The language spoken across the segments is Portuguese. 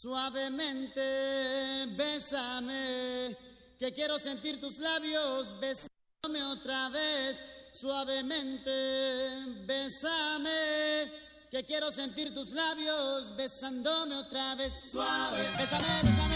Suavemente, bésame, que quiero sentir tus labios, besame otra vez. Suavemente, bésame, que quiero sentir tus labios, besándome otra vez. Suave, bésame, bésame.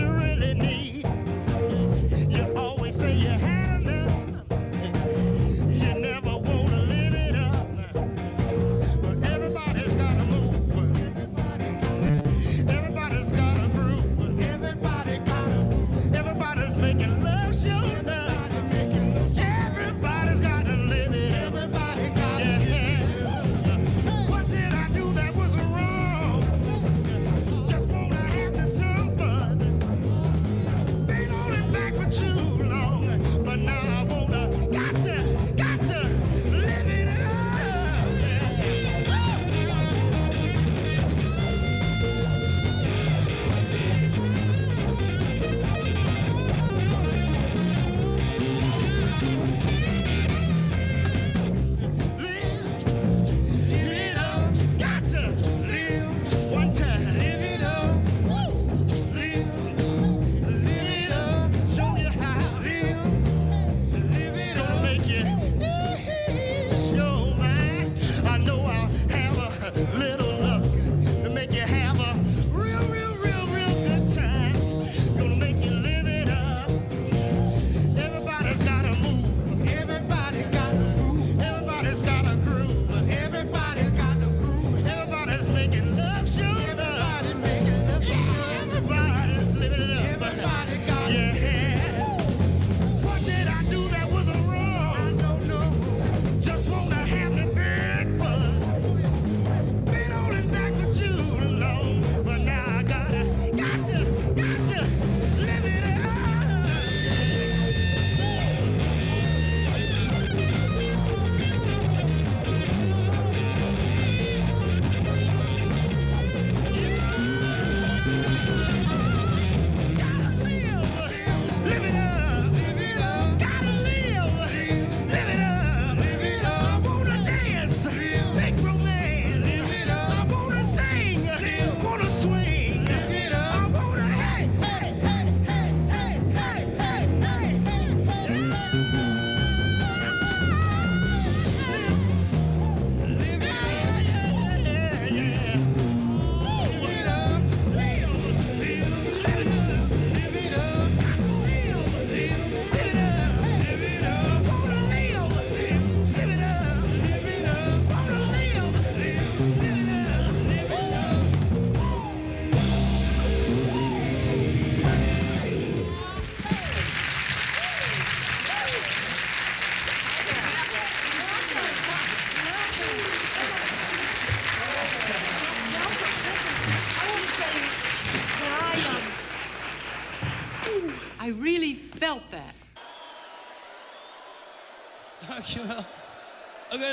surely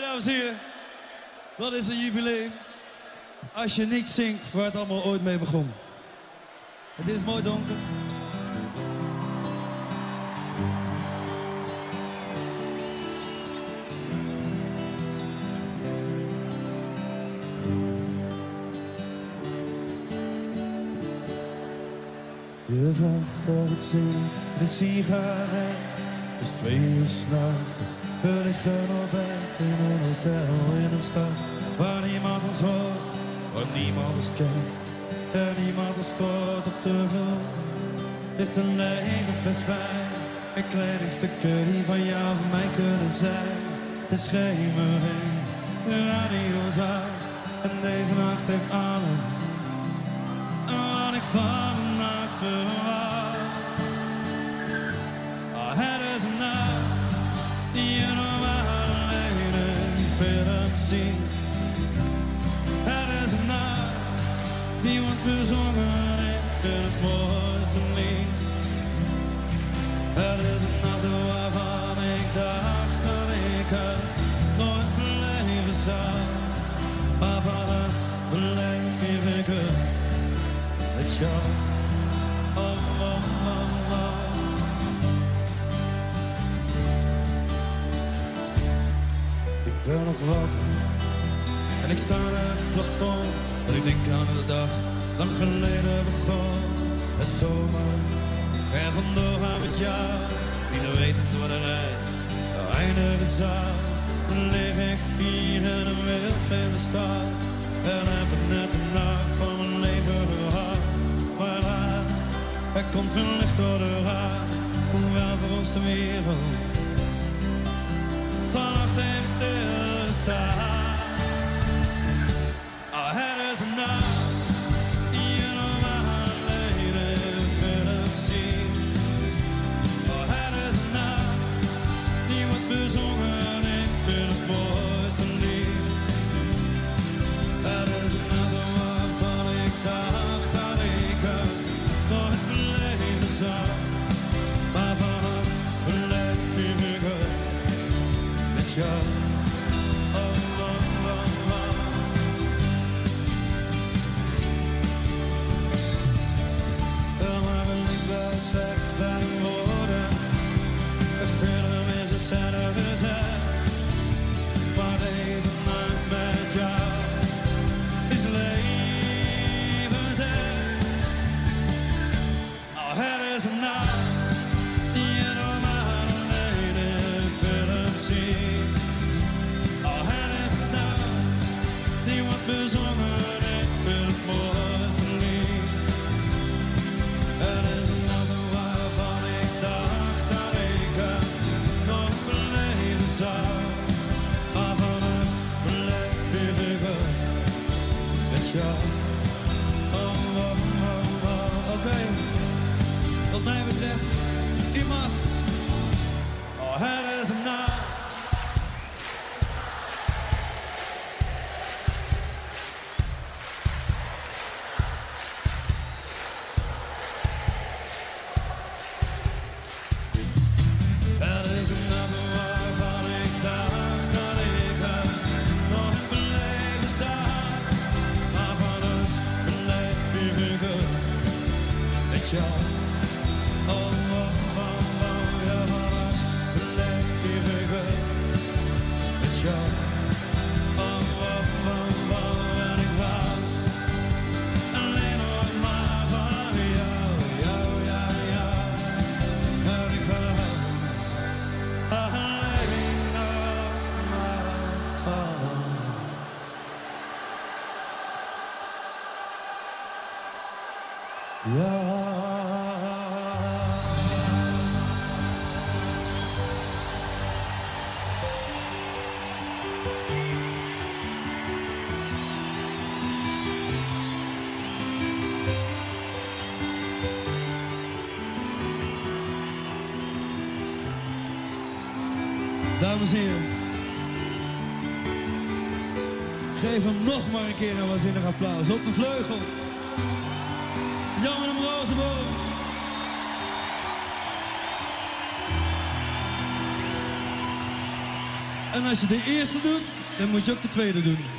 Dames en heren. Dat is een jubileum. Als je niet zingt waar het allemaal ooit mee begon. Het is mooi donker. Je vraagt of ik zing de sigaret. Het is twee uur s'nachts. We liggen op bed in een hotel in een stad waar niemand ons hoort, waar niemand ons kent. En niemand ons stoort op de vloer. Ligt een lege fles wijn, een kledingstukken die van jou van mij kunnen zijn. De schemering, de radio uit en deze nacht heeft alles. Wat ik van de nacht verwacht. Ben nog wakker en ik sta naar het plafond. En ik denk aan de dag lang geleden begon. Het zomer en vandoor gaan met jou. Niet wetend waar de reis nou eindigen. Dan lig ik hier in een wildvreemde stad. En heb ik net de nacht van mijn leven gehad. Maar helaas, er komt veel licht door de raam. Hoewel voor ons de wereld vannacht heeft. dames en heren. Geef hem nog maar een keer een waanzinnig applaus. Op de vleugel. Jan hem Rozenboom. En als je de eerste doet, dan moet je ook de tweede doen.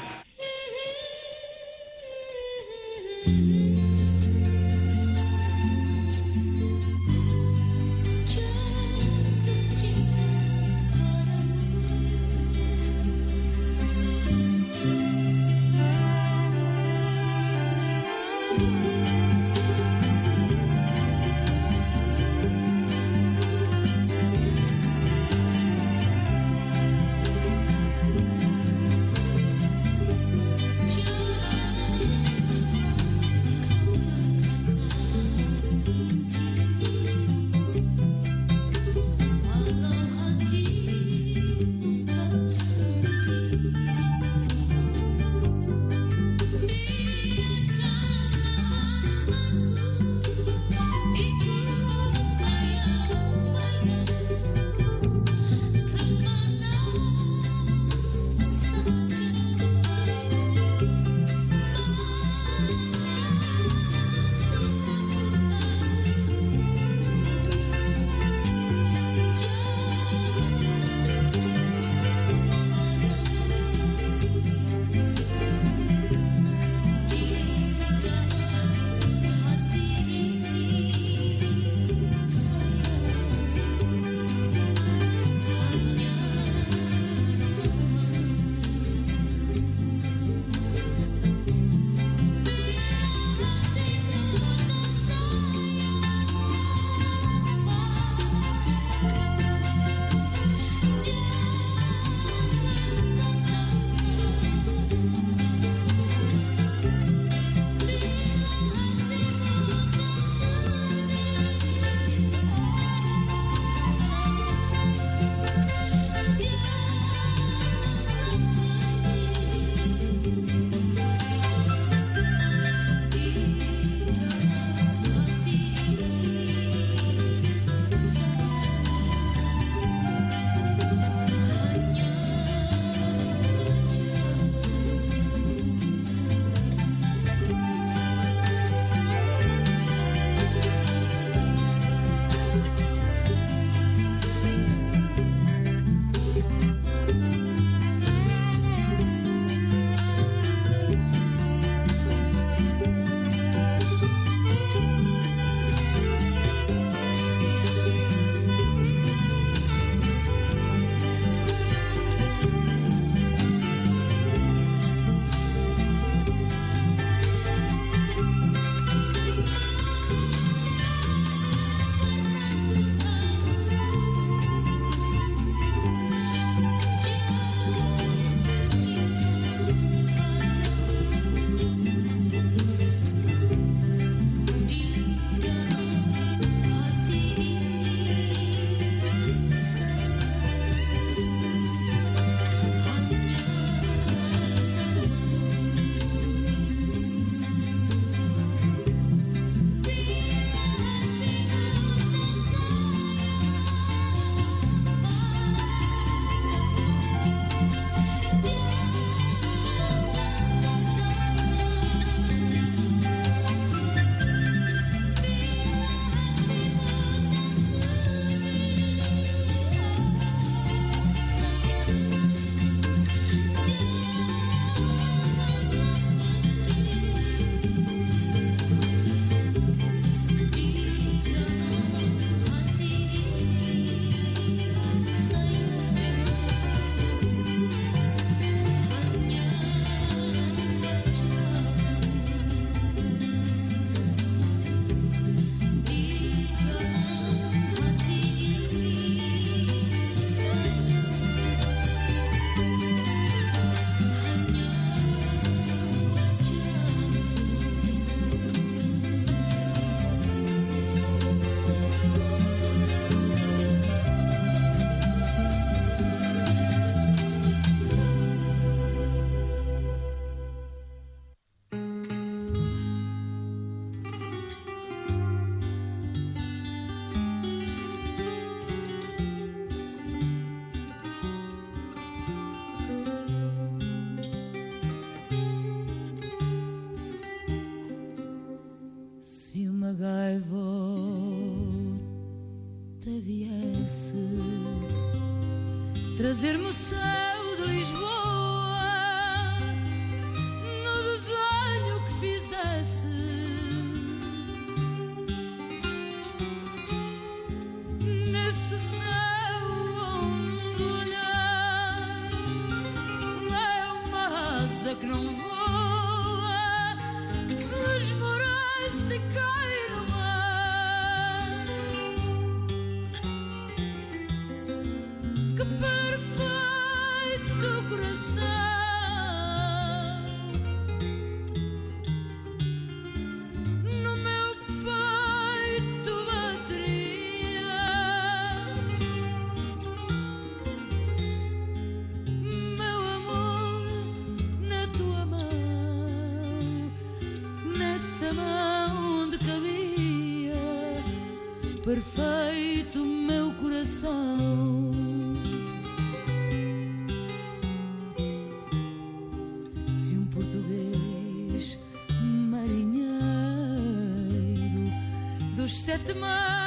the money.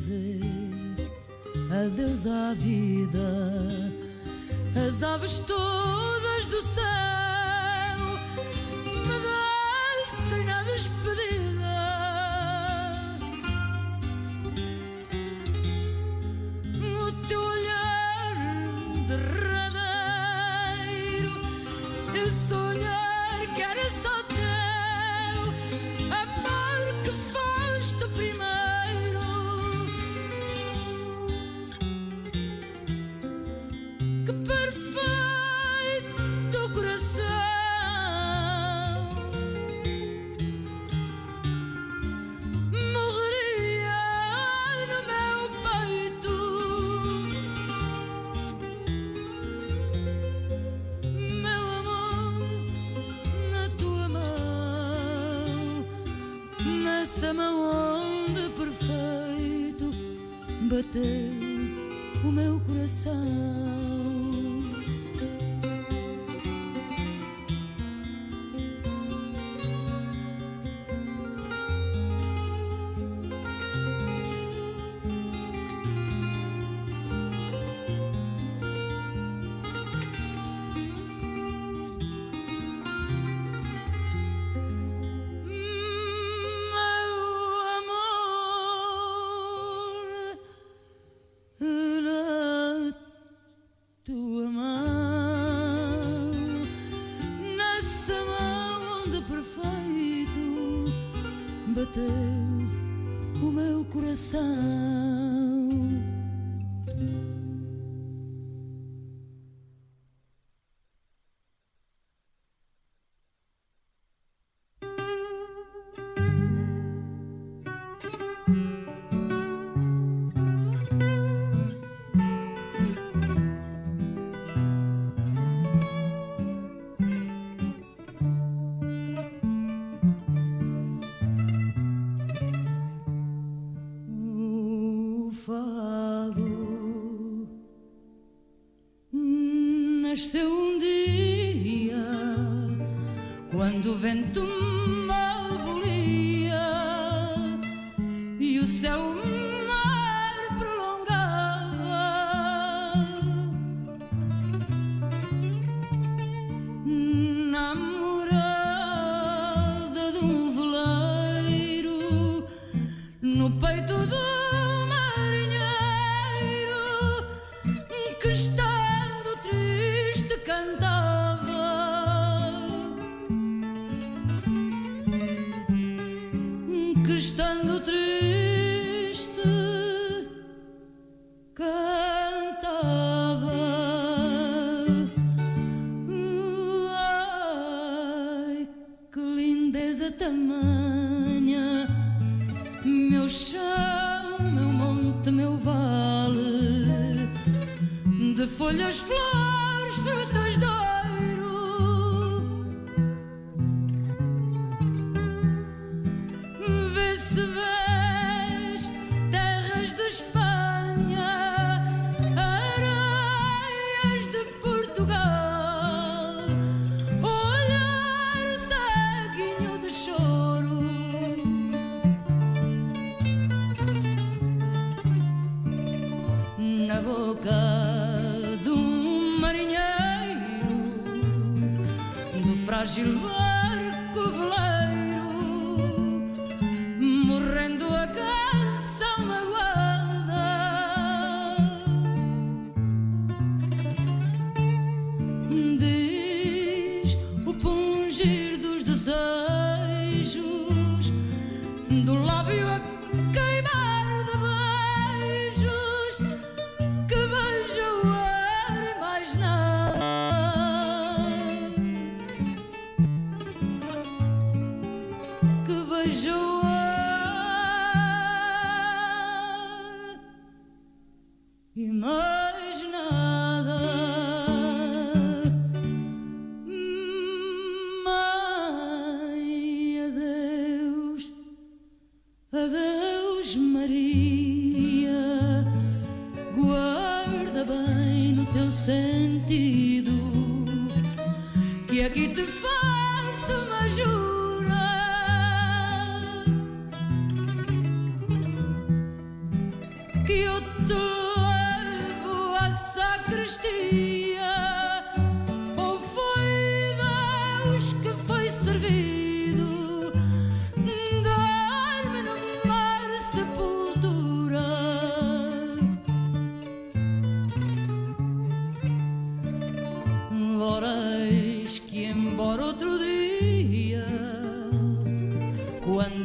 dizer adeus à vida. As aves todas do céu Tu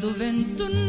quando vento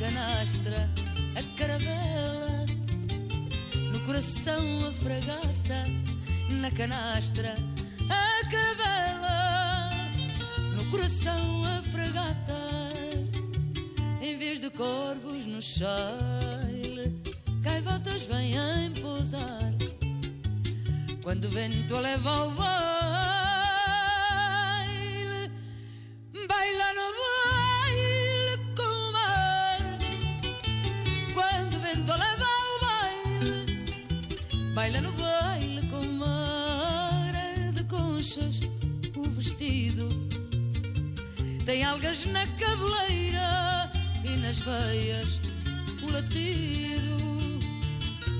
canastra, a caravela, no coração a fragata, na canastra, a caravela, no coração a fragata, em vez de corvos no chile, caivotas vêm pousar, quando o vento a leva ao bar. Baila no baile com mar de conchas o vestido. Tem algas na cabeleira e nas veias o latido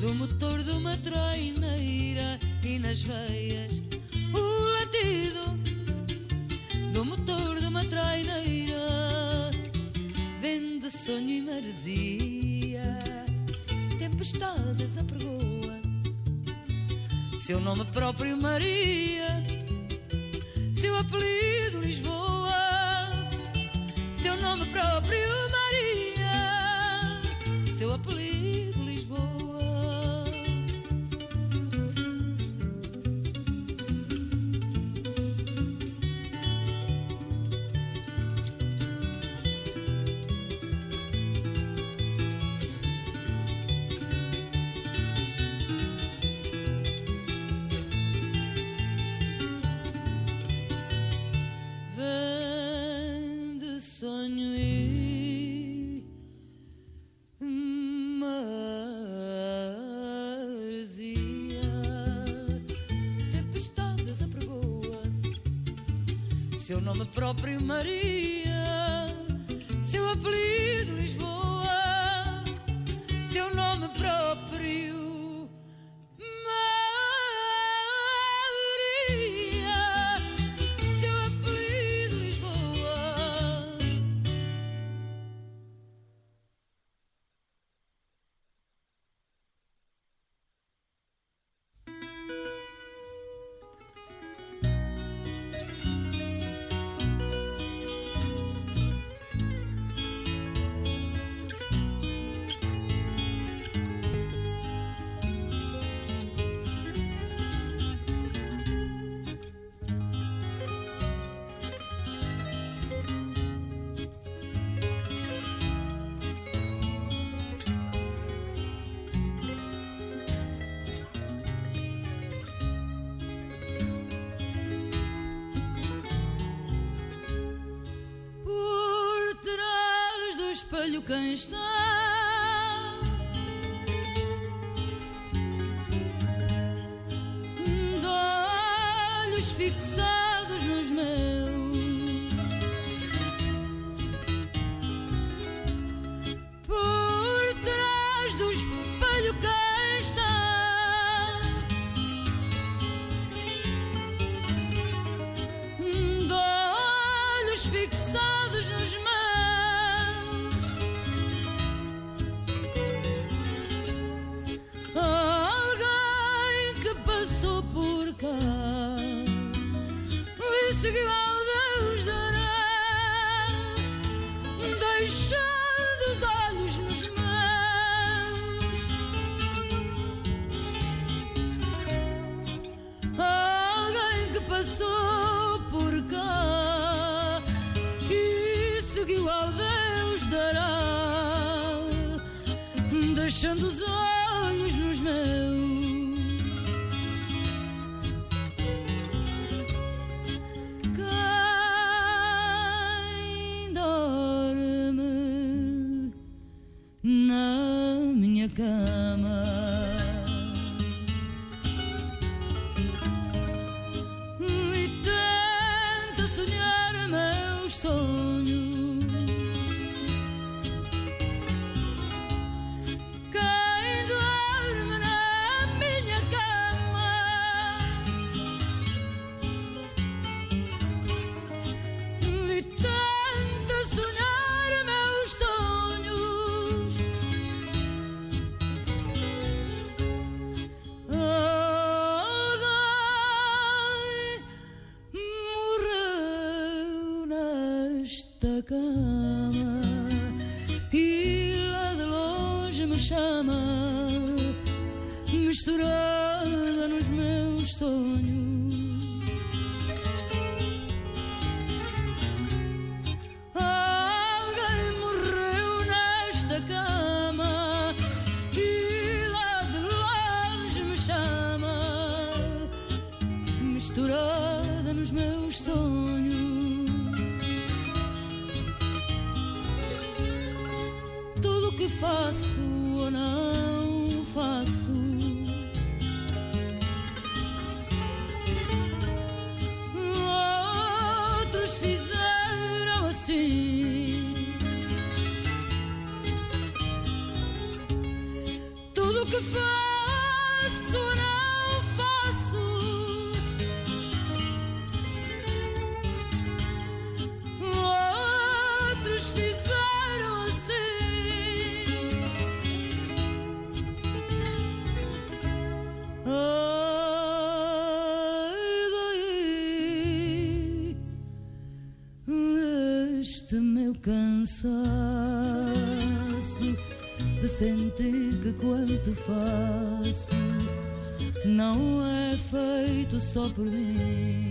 do motor de uma traineira e nas veias o latido do motor de uma traineira vende sonho e maresia tempestades a pergunta seu nome próprio Maria, seu apelido Lisboa, seu nome próprio Maria, seu apelido. seu nome próprio Maria, seu apelido Lisboa, seu nome próprio. deixando nós fizemos. sente que quanto faço não é feito só por mim.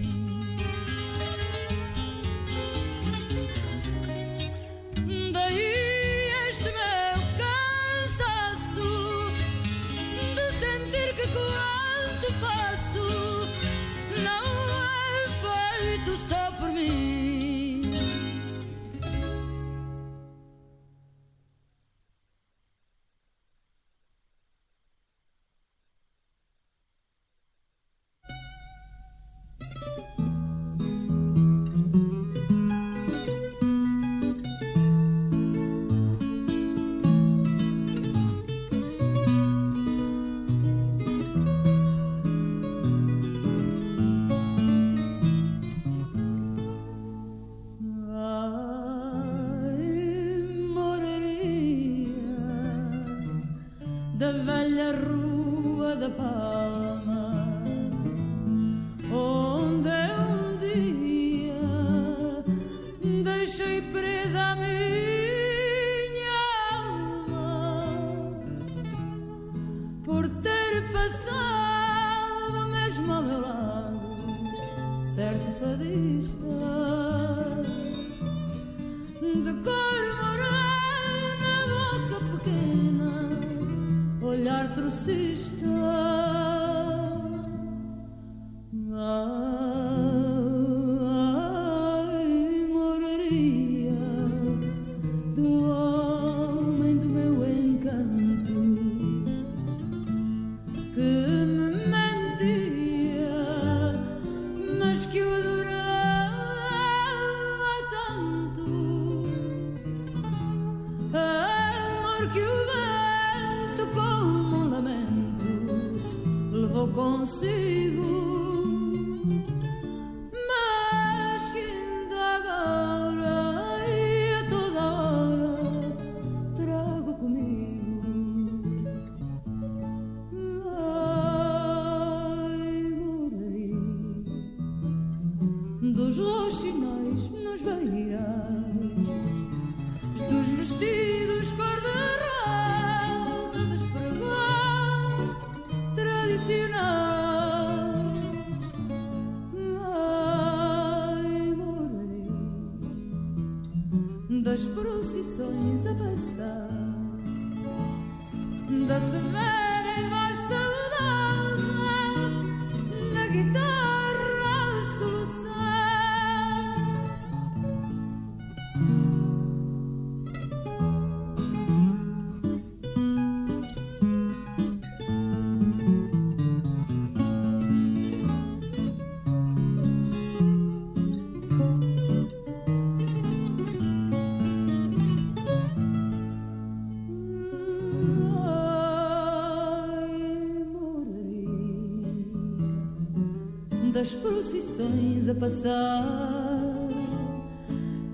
das procissões a passar,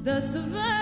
da severa.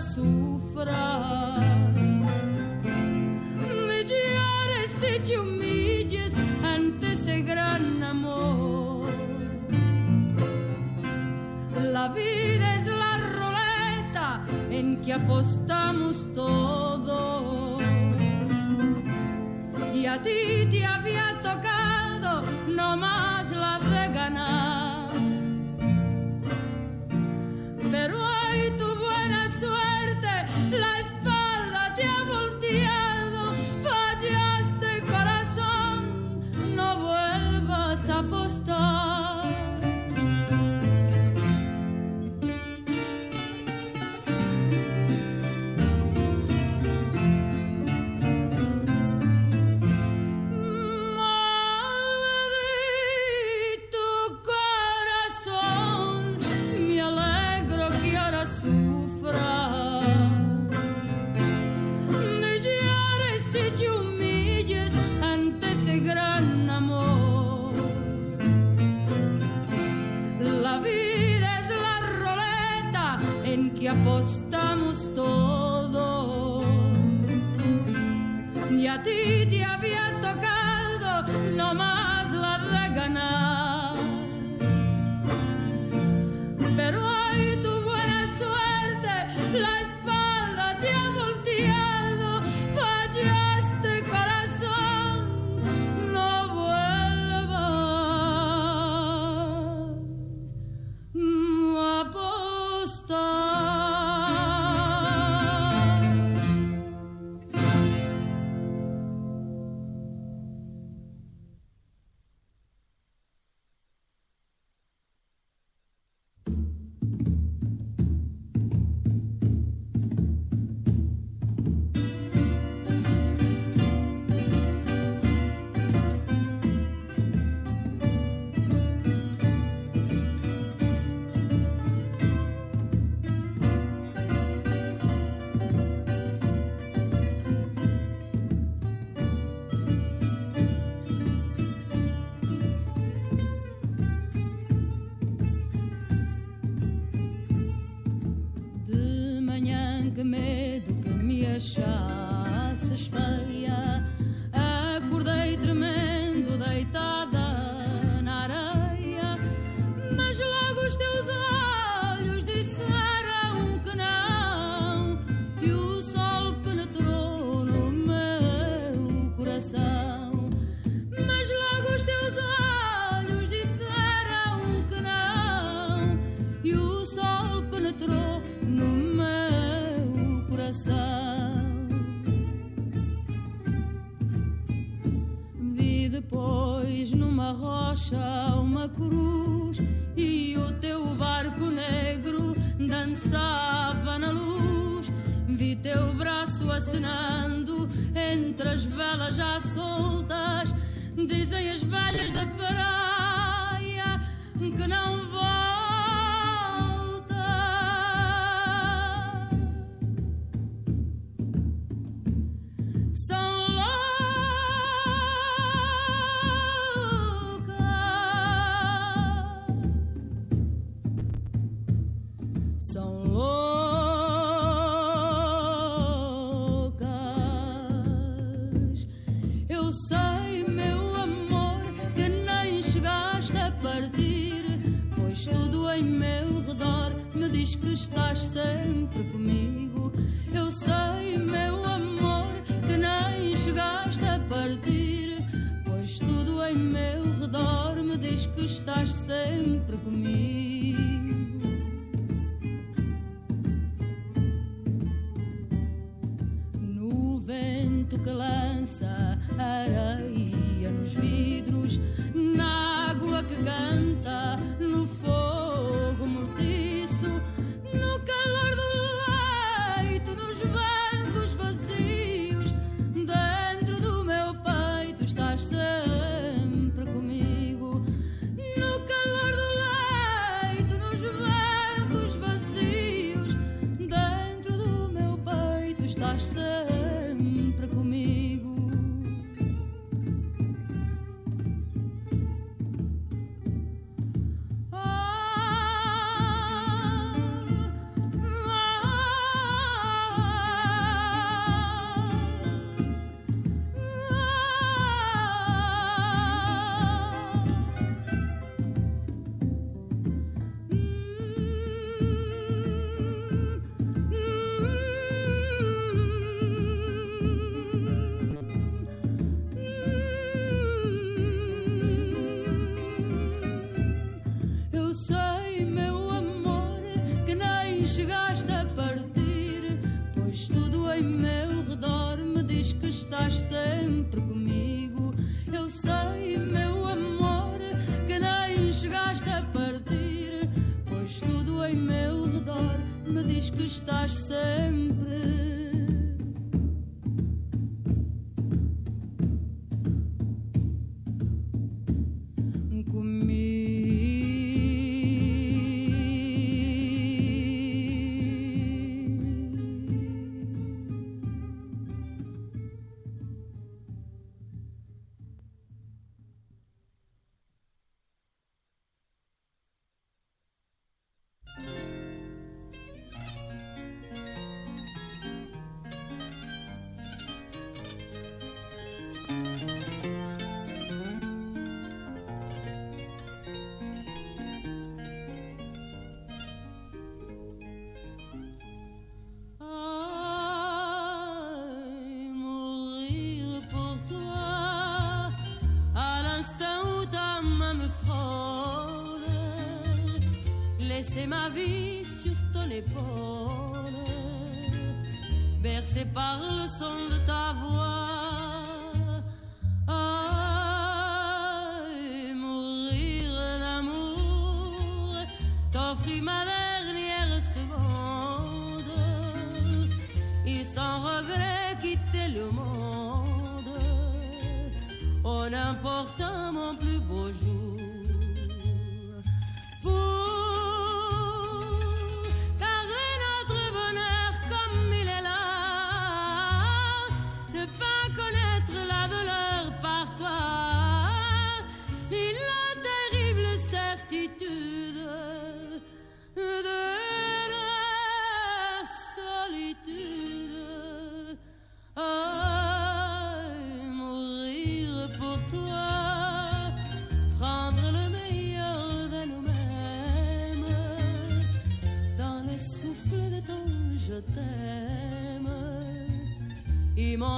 sufra. Me llores y te humilles ante ese gran amor. La vida es la roleta en que apostamos todo. Y a ti te había tocado no más. apostoli. diz que estás sempre comigo. Eu sei, meu amor, que nem chegaste a partir, pois tudo em meu redor me diz que estás sempre comigo. Sei, meu amor, que nem chegaste a partir, pois tudo em meu redor me diz que estás sempre.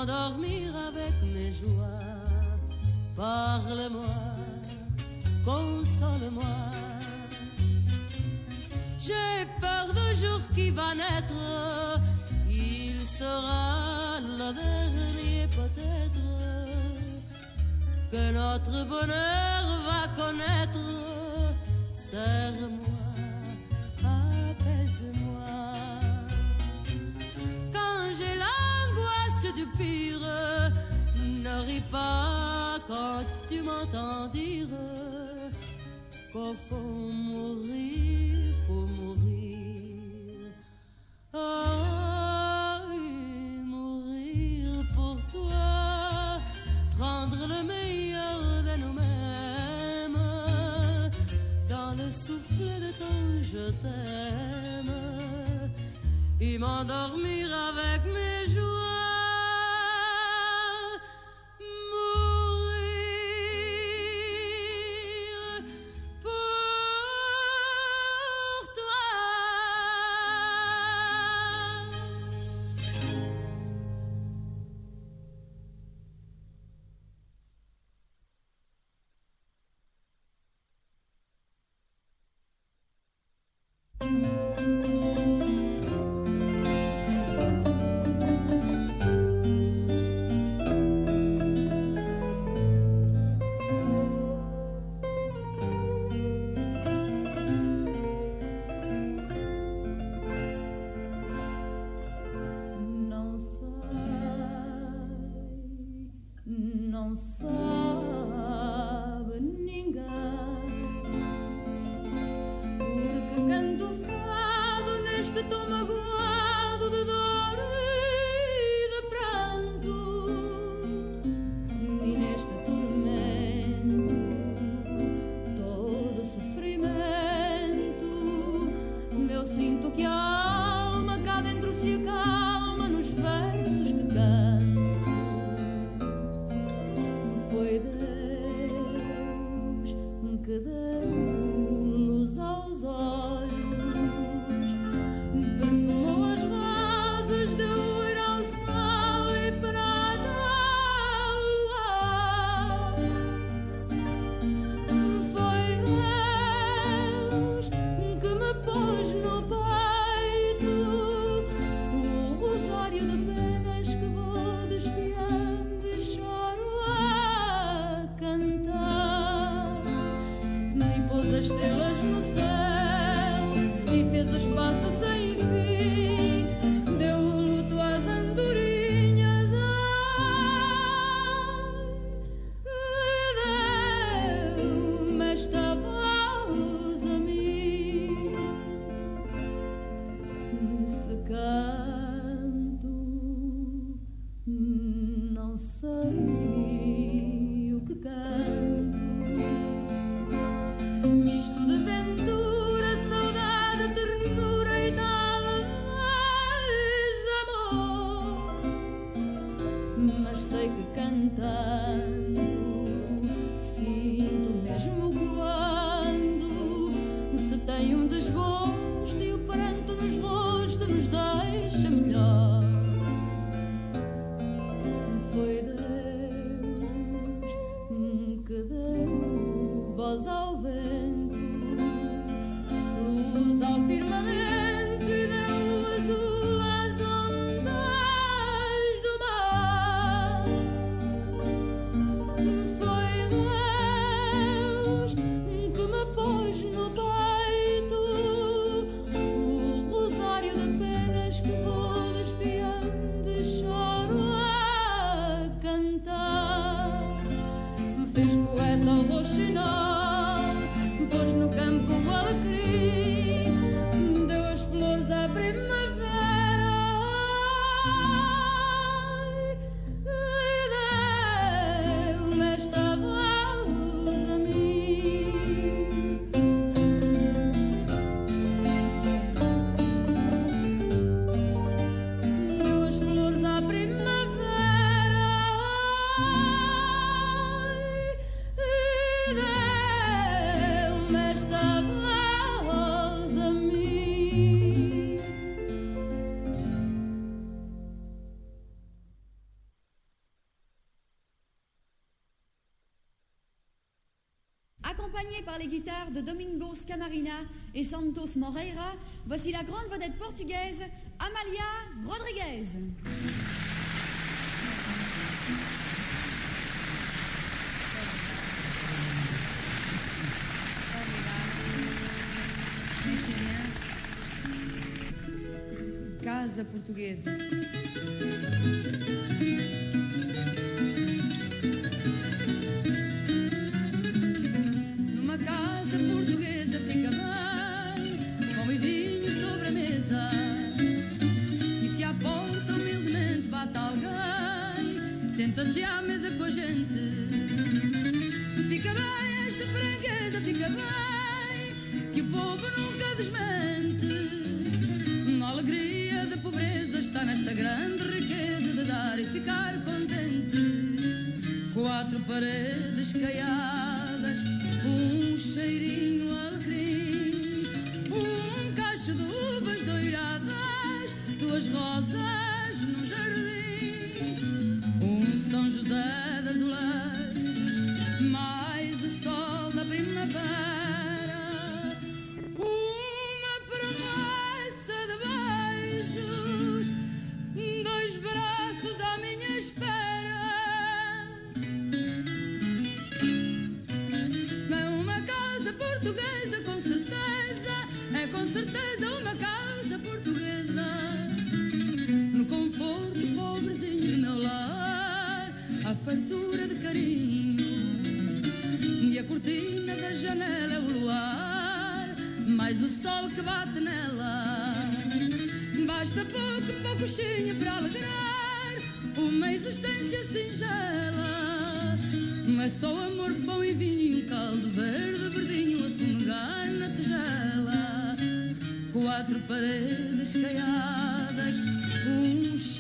M'endormir avec mes joies. Parle-moi, console-moi. J'ai peur du jour qui va naître, il sera le dernier peut-être que notre bonheur va connaître. Serre-moi pas quand tu m'entends dire qu'au fond mourir, faut mourir. Ah, mourir pour toi, prendre le meilleur de nous-mêmes dans le souffle de ton je t'aime et m'endormir que cantan. les guitares de Domingos Camarina et Santos Moreira, voici la grande vedette portugaise Amalia Rodriguez. Casa Portuguesa.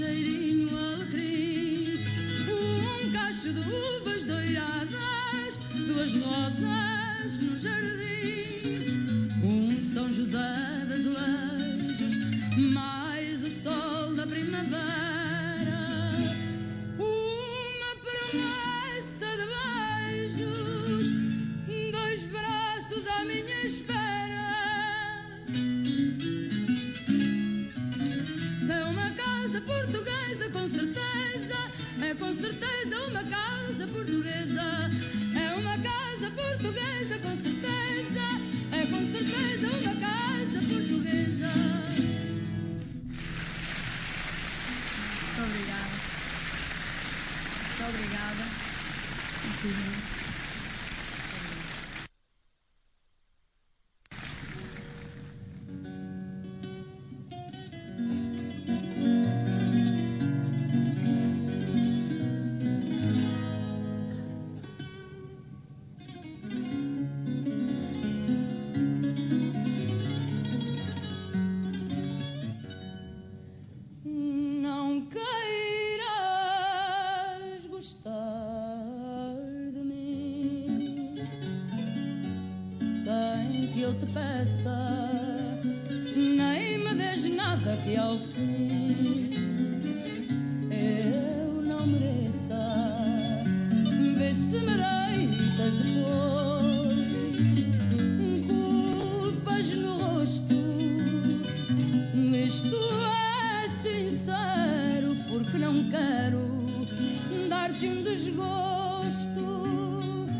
cheirinho alecrim, um cacho de uvas doiradas, duas rosas no jardim, um São José de azulejos, mais o sol da primavera.